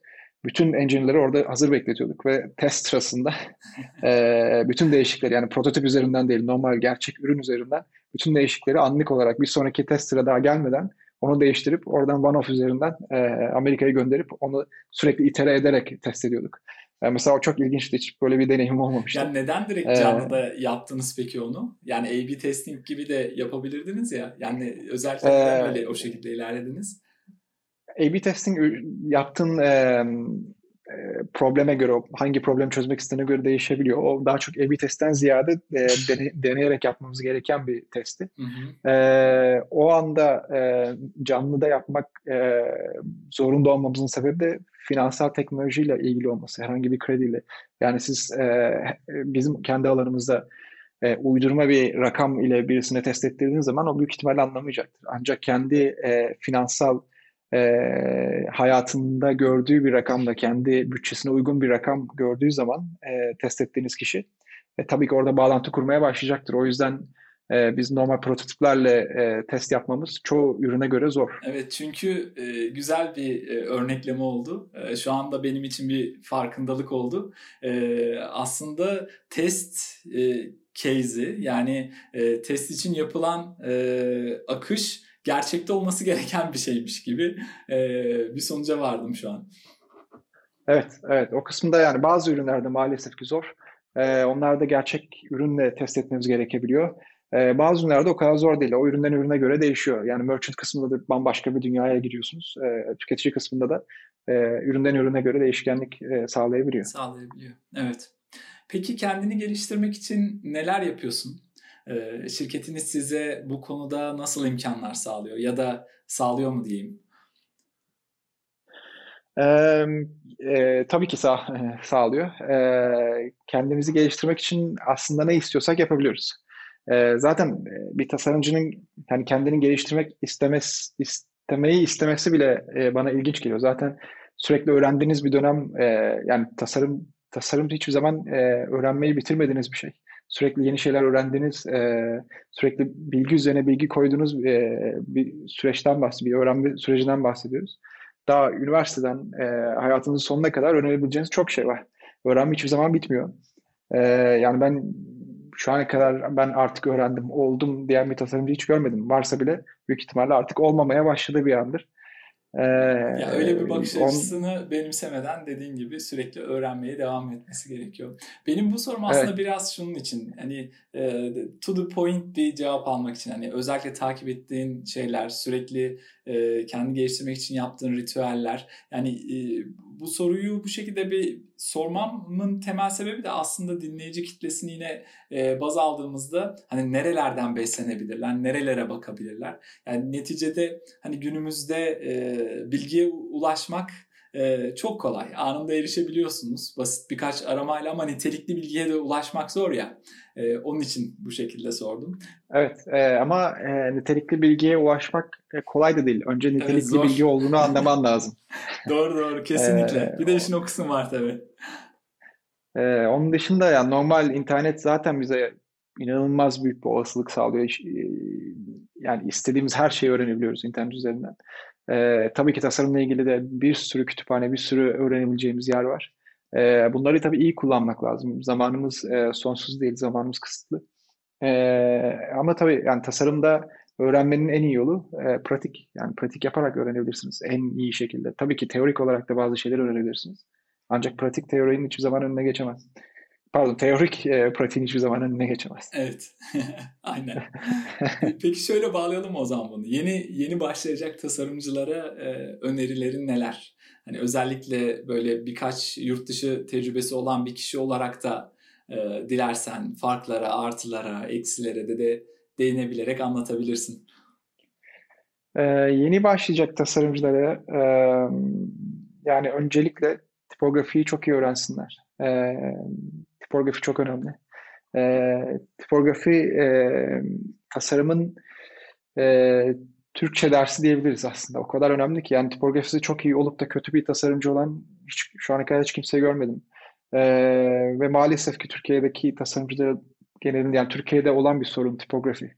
bütün engine'leri orada hazır bekletiyorduk ve test sırasında e, bütün değişiklikleri yani prototip üzerinden değil normal gerçek ürün üzerinden bütün değişiklikleri anlık olarak bir sonraki test sıra daha gelmeden onu değiştirip oradan one-off üzerinden e, Amerika'ya gönderip onu sürekli itere ederek test ediyorduk. Yani mesela o çok ilginçti. Hiç böyle bir deneyim olmamıştı. Yani neden direkt canlıda ee, yaptınız peki onu? Yani A-B testing gibi de yapabilirdiniz ya. Yani özellikle ee, böyle o şekilde ilerlediniz? A-B testing yaptığın e, probleme göre, hangi problem çözmek istediğine göre değişebiliyor. O daha çok A-B testten ziyade e, dene, deneyerek yapmamız gereken bir testi. Hı hı. E, o anda e, canlıda yapmak e, zorunda olmamızın sebebi de finansal teknolojiyle ilgili olması, herhangi bir krediyle. Yani siz e, bizim kendi alanımızda e, uydurma bir rakam ile birisine test ettirdiğiniz zaman o büyük ihtimalle anlamayacaktır. Ancak kendi e, finansal e, hayatında gördüğü bir rakamla kendi bütçesine uygun bir rakam gördüğü zaman e, test ettiğiniz kişi e, tabii ki orada bağlantı kurmaya başlayacaktır. O yüzden e, biz normal prototiplerle e, test yapmamız çoğu ürüne göre zor. Evet çünkü e, güzel bir e, örnekleme oldu. E, şu anda benim için bir farkındalık oldu. E, aslında test e, case'i yani e, test için yapılan e, akış gerçekte olması gereken bir şeymiş gibi e, bir sonuca vardım şu an. Evet, evet. O kısımda yani bazı ürünlerde maalesef ki zor. Ee, onlarda gerçek ürünle test etmemiz gerekebiliyor. Ee, bazı ürünlerde o kadar zor değil. O üründen ürüne göre değişiyor. Yani merchant kısmında da bambaşka bir dünyaya giriyorsunuz. Ee, tüketici kısmında da e, üründen ürüne göre değişkenlik e, sağlayabiliyor. Sağlayabiliyor. Evet. Peki kendini geliştirmek için neler yapıyorsun? Ee, şirketiniz size bu konuda nasıl imkanlar sağlıyor ya da sağlıyor mu diyeyim? Ee, e, tabii ki sağ, sağlıyor. Ee, kendimizi geliştirmek için aslında ne istiyorsak yapabiliyoruz. Ee, zaten e, bir tasarımcının yani kendini geliştirmek istemez, istemeyi istemesi bile e, bana ilginç geliyor. Zaten sürekli öğrendiğiniz bir dönem e, yani tasarım tasarım hiçbir zaman e, öğrenmeyi bitirmediğiniz bir şey sürekli yeni şeyler öğrendiğiniz, e, sürekli bilgi üzerine bilgi koyduğunuz e, bir süreçten bahsediyoruz, bir öğrenme sürecinden bahsediyoruz. Daha üniversiteden e, hayatınızın sonuna kadar öğrenebileceğiniz çok şey var. Öğrenme hiçbir zaman bitmiyor. E, yani ben şu ana kadar ben artık öğrendim, oldum diyen bir tasarımcı hiç görmedim. Varsa bile büyük ihtimalle artık olmamaya başladığı bir andır. Ee, ya öyle bir bakış açısını on... benimsemeden dediğin gibi sürekli öğrenmeye devam etmesi gerekiyor. Benim bu sorum aslında evet. biraz şunun için hani e, to the point bir cevap almak için hani özellikle takip ettiğin şeyler sürekli e, kendi geliştirmek için yaptığın ritüeller yani e, bu soruyu bu şekilde bir sormamın temel sebebi de aslında dinleyici kitlesini yine e, baz aldığımızda hani nerelerden beslenebilirler, nerelere bakabilirler. Yani neticede hani günümüzde e, bilgiye ulaşmak e, çok kolay. Anında erişebiliyorsunuz. Basit birkaç aramayla ama nitelikli bilgiye de ulaşmak zor ya. E, onun için bu şekilde sordum. Evet e, ama e, nitelikli bilgiye ulaşmak e, kolay da değil. Önce nitelikli evet, bilgi olduğunu anlaman lazım. doğru doğru kesinlikle. Bir de işin o kısmı var tabii. Onun dışında yani normal internet zaten bize inanılmaz büyük bir olasılık sağlıyor. Yani istediğimiz her şeyi öğrenebiliyoruz internet üzerinden. E, tabii ki tasarımla ilgili de bir sürü kütüphane, bir sürü öğrenebileceğimiz yer var. E, bunları tabii iyi kullanmak lazım. Zamanımız e, sonsuz değil, zamanımız kısıtlı. E, ama tabii yani tasarımda öğrenmenin en iyi yolu e, pratik. Yani pratik yaparak öğrenebilirsiniz en iyi şekilde. Tabii ki teorik olarak da bazı şeyler öğrenebilirsiniz. Ancak pratik teorinin hiçbir zaman önüne geçemez. Pardon, teorik e, pratiğin hiçbir zaman önüne geçemez. Evet, aynen. Peki şöyle bağlayalım o zaman bunu. Yeni yeni başlayacak tasarımcılara e, önerilerin neler? Hani özellikle böyle birkaç yurt dışı tecrübesi olan bir kişi olarak da e, dilersen farklara, artılara, eksilere de de değinebilerek anlatabilirsin. Ee, yeni başlayacak tasarımcılara e, yani öncelikle tipografiyi çok iyi öğrensinler. E, tipografi çok önemli. E, tipografi e, tasarımın e, Türkçe dersi diyebiliriz aslında. O kadar önemli ki yani tipografisi çok iyi olup da kötü bir tasarımcı olan hiç, şu ana kadar hiç kimseyi görmedim. Ee, ve maalesef ki Türkiye'deki tasarımcılar genelinde yani Türkiye'de olan bir sorun tipografi.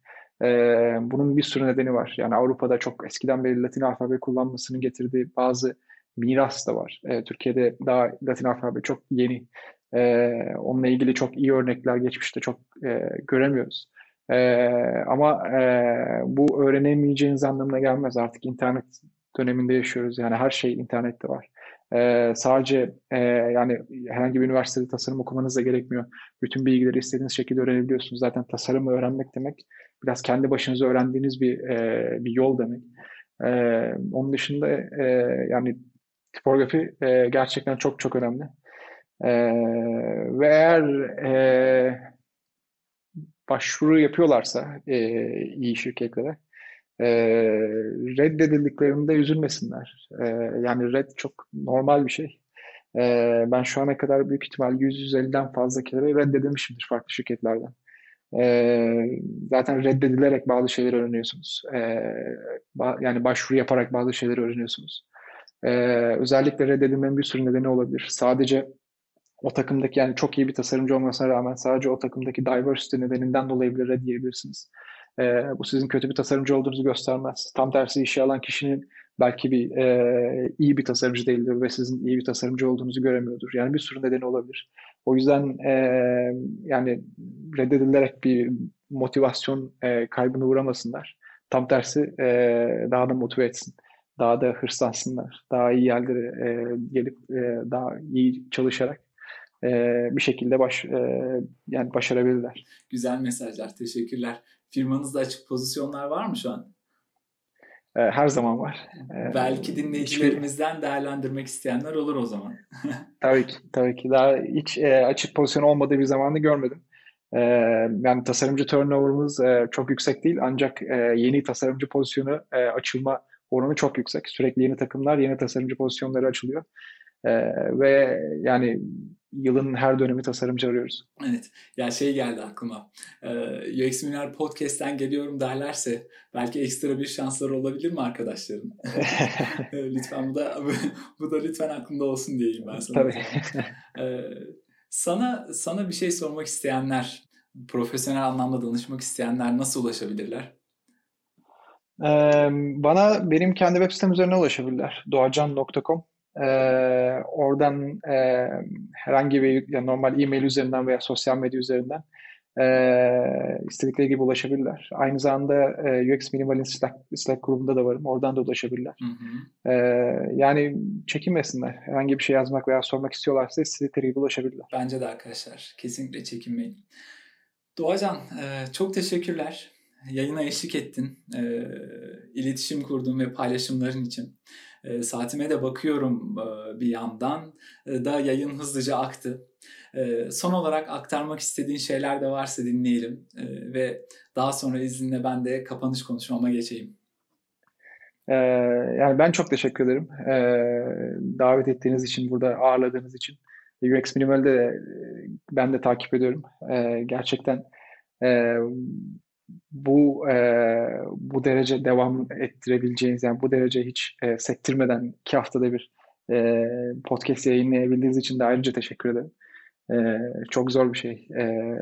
Ee, bunun bir sürü nedeni var. Yani Avrupa'da çok eskiden beri Latin alfabe kullanmasının getirdiği bazı miras da var. Ee, Türkiye'de daha Latin alfabe çok yeni. Ee, onunla ilgili çok iyi örnekler geçmişte çok e, göremiyoruz. Ee, ama e, bu öğrenemeyeceğiniz anlamına gelmez. Artık internet döneminde yaşıyoruz. Yani her şey internette var. Ee, sadece e, yani herhangi bir üniversitede tasarım okumanız da gerekmiyor. Bütün bilgileri istediğiniz şekilde öğrenebiliyorsunuz. Zaten tasarımı öğrenmek demek biraz kendi başınıza öğrendiğiniz bir e, bir yol demek. E, onun dışında e, yani tipografi e, gerçekten çok çok önemli. E, ve eğer e, başvuru yapıyorlarsa e, iyi şirketlere e, reddedildiklerinde üzülmesinler. E, yani red çok normal bir şey. E, ben şu ana kadar büyük ihtimal 100-150'den fazla kere reddedilmişimdir farklı şirketlerden. E, zaten reddedilerek bazı şeyler öğreniyorsunuz. E, ba- yani başvuru yaparak bazı şeyler öğreniyorsunuz. E, özellikle reddedilmenin bir sürü nedeni olabilir. Sadece o takımdaki yani çok iyi bir tasarımcı olmasına rağmen sadece o takımdaki diversity nedeninden dolayı bile reddiyebilirsiniz. E, bu sizin kötü bir tasarımcı olduğunuzu göstermez. Tam tersi işe alan kişinin belki bir e, iyi bir tasarımcı değildir ve sizin iyi bir tasarımcı olduğunuzu göremiyordur. Yani bir sürü nedeni olabilir. O yüzden e, yani reddedilerek bir motivasyon e, kaybına uğramasınlar. Tam tersi e, daha da motive etsin. Daha da hırslansınlar. Daha iyi yerlere e, gelip e, daha iyi çalışarak e, bir şekilde baş e, yani başarabilirler. Güzel mesajlar. Teşekkürler. Firmanızda açık pozisyonlar var mı şu an? E, her zaman var. E, Belki dinleyicilerimizden hiçbir... değerlendirmek isteyenler olur o zaman. tabii ki. Tabii ki. Daha hiç e, açık pozisyon olmadığı bir zamanı görmedim. E, yani tasarımcı turnover'ımız e, çok yüksek değil ancak e, yeni tasarımcı pozisyonu e, açılma oranı çok yüksek. Sürekli yeni takımlar, yeni tasarımcı pozisyonları açılıyor. E, ve yani yılın her dönemi tasarımcı arıyoruz. Evet. Ya şey geldi aklıma. Ee, UX Miner Podcast'ten geliyorum derlerse belki ekstra bir şansları olabilir mi arkadaşların? lütfen bu da bu da lütfen aklında olsun diyeyim ben sana. Tabii. Ee, sana sana bir şey sormak isteyenler, profesyonel anlamda danışmak isteyenler nasıl ulaşabilirler? Ee, bana benim kendi web sitem üzerine ulaşabilirler. doğacan.com ee, oradan e, herhangi bir yani normal e-mail üzerinden veya sosyal medya üzerinden e, istedikleri gibi ulaşabilirler. Aynı zamanda e, UX Minimal'in Slack, Slack grubunda da varım. Oradan da ulaşabilirler. Hı hı. E, yani çekinmesinler. Herhangi bir şey yazmak veya sormak istiyorlarsa istedikleri gibi ulaşabilirler. Bence de arkadaşlar. Kesinlikle çekinmeyin. Doğacan e, çok teşekkürler. Yayına eşlik ettin. E, iletişim kurduğun ve paylaşımların için. E, saatime de bakıyorum e, bir yandan. E, da yayın hızlıca aktı. E, son olarak aktarmak istediğin şeyler de varsa dinleyelim. E, ve daha sonra izninle ben de kapanış konuşmama geçeyim. Ee, yani ben çok teşekkür ederim. Ee, davet ettiğiniz için, burada ağırladığınız için. UX Minimal'de de ben de takip ediyorum. Ee, gerçekten e, bu e, bu derece devam ettirebileceğiniz yani bu derece hiç e, sektirmeden iki haftada bir e, podcast yayınlayabildiğiniz için de ayrıca teşekkür ederim. E, çok zor bir şey e,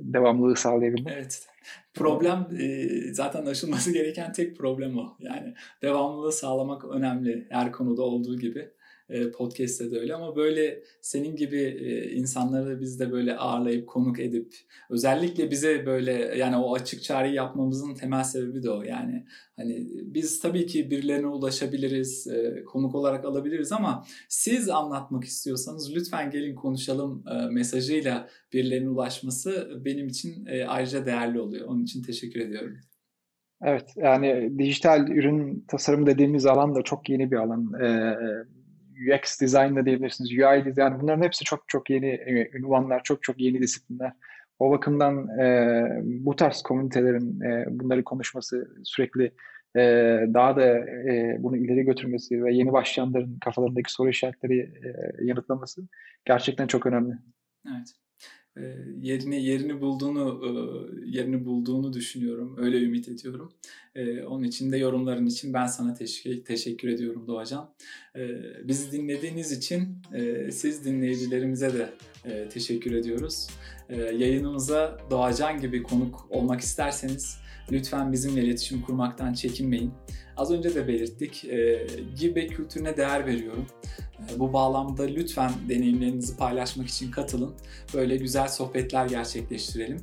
devamlılığı sağlayabilmek. Evet. Problem e, zaten aşılması gereken tek problem o. Yani devamlılığı sağlamak önemli her konuda olduğu gibi. E, podcast'te de öyle ama böyle senin gibi e, insanları biz de böyle ağırlayıp konuk edip özellikle bize böyle yani o açık çağrıyı yapmamızın temel sebebi de o yani hani biz tabii ki birilerine ulaşabiliriz e, konuk olarak alabiliriz ama siz anlatmak istiyorsanız lütfen gelin konuşalım mesajıyla birilerine ulaşması benim için ayrıca değerli oluyor. Onun için teşekkür ediyorum. Evet yani dijital ürün tasarımı dediğimiz alan da çok yeni bir alan. Ee, UX design da diyebilirsiniz, UI design bunların hepsi çok çok yeni e, ünvanlar, çok çok yeni disiplinler. O bakımdan e, bu tarz komünitelerin e, bunları konuşması sürekli e, daha da e, bunu ileri götürmesi ve yeni başlayanların kafalarındaki soru işaretleri e, yanıtlaması gerçekten çok önemli. Evet. E, yerini yerini bulduğunu e, yerini bulduğunu düşünüyorum. Öyle ümit ediyorum. E, onun için de yorumların için ben sana teşekkür, teşekkür ediyorum Doğacan. Bizi dinlediğiniz için siz dinleyicilerimize de teşekkür ediyoruz. Yayınımıza Doğacan gibi konuk olmak isterseniz lütfen bizimle iletişim kurmaktan çekinmeyin. Az önce de belirttik. E, Give kültürüne değer veriyorum. E, bu bağlamda lütfen deneyimlerinizi paylaşmak için katılın. Böyle güzel sohbetler gerçekleştirelim.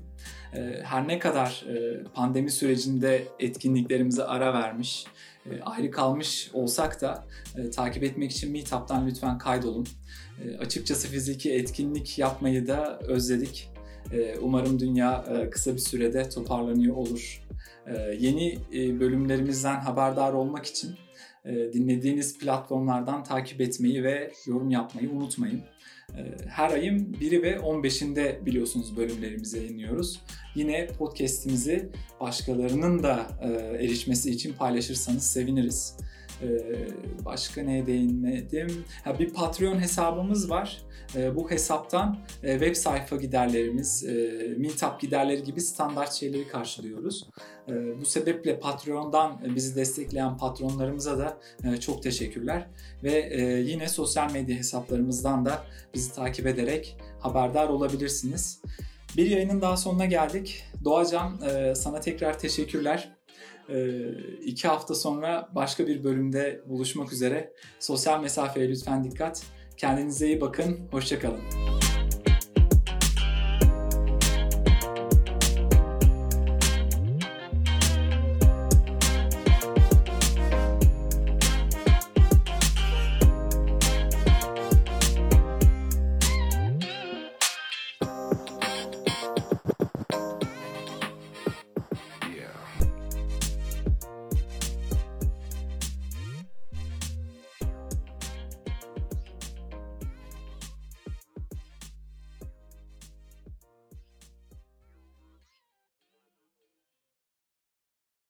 E, her ne kadar e, pandemi sürecinde etkinliklerimize ara vermiş, e, ayrı kalmış olsak da e, takip etmek için Meetup'tan lütfen kaydolun. E, açıkçası fiziki etkinlik yapmayı da özledik. E, umarım dünya e, kısa bir sürede toparlanıyor olur. Ee, yeni e, bölümlerimizden haberdar olmak için e, dinlediğiniz platformlardan takip etmeyi ve yorum yapmayı unutmayın. Ee, her ayın 1'i ve 15'inde biliyorsunuz bölümlerimizi yayınlıyoruz. Yine podcast'imizi başkalarının da erişmesi için paylaşırsanız seviniriz. Ee, başka neye değinmedim? Ha, bir Patreon hesabımız var. Ee, bu hesaptan e, web sayfa giderlerimiz, e, meetup giderleri gibi standart şeyleri karşılıyoruz. Ee, bu sebeple Patreon'dan bizi destekleyen patronlarımıza da e, çok teşekkürler. Ve yine sosyal medya hesaplarımızdan da bizi takip ederek haberdar olabilirsiniz. Bir yayının daha sonuna geldik. Doğacan sana tekrar teşekkürler. Ee, iki hafta sonra başka bir bölümde buluşmak üzere. Sosyal mesafeye lütfen dikkat. Kendinize iyi bakın. Hoşçakalın.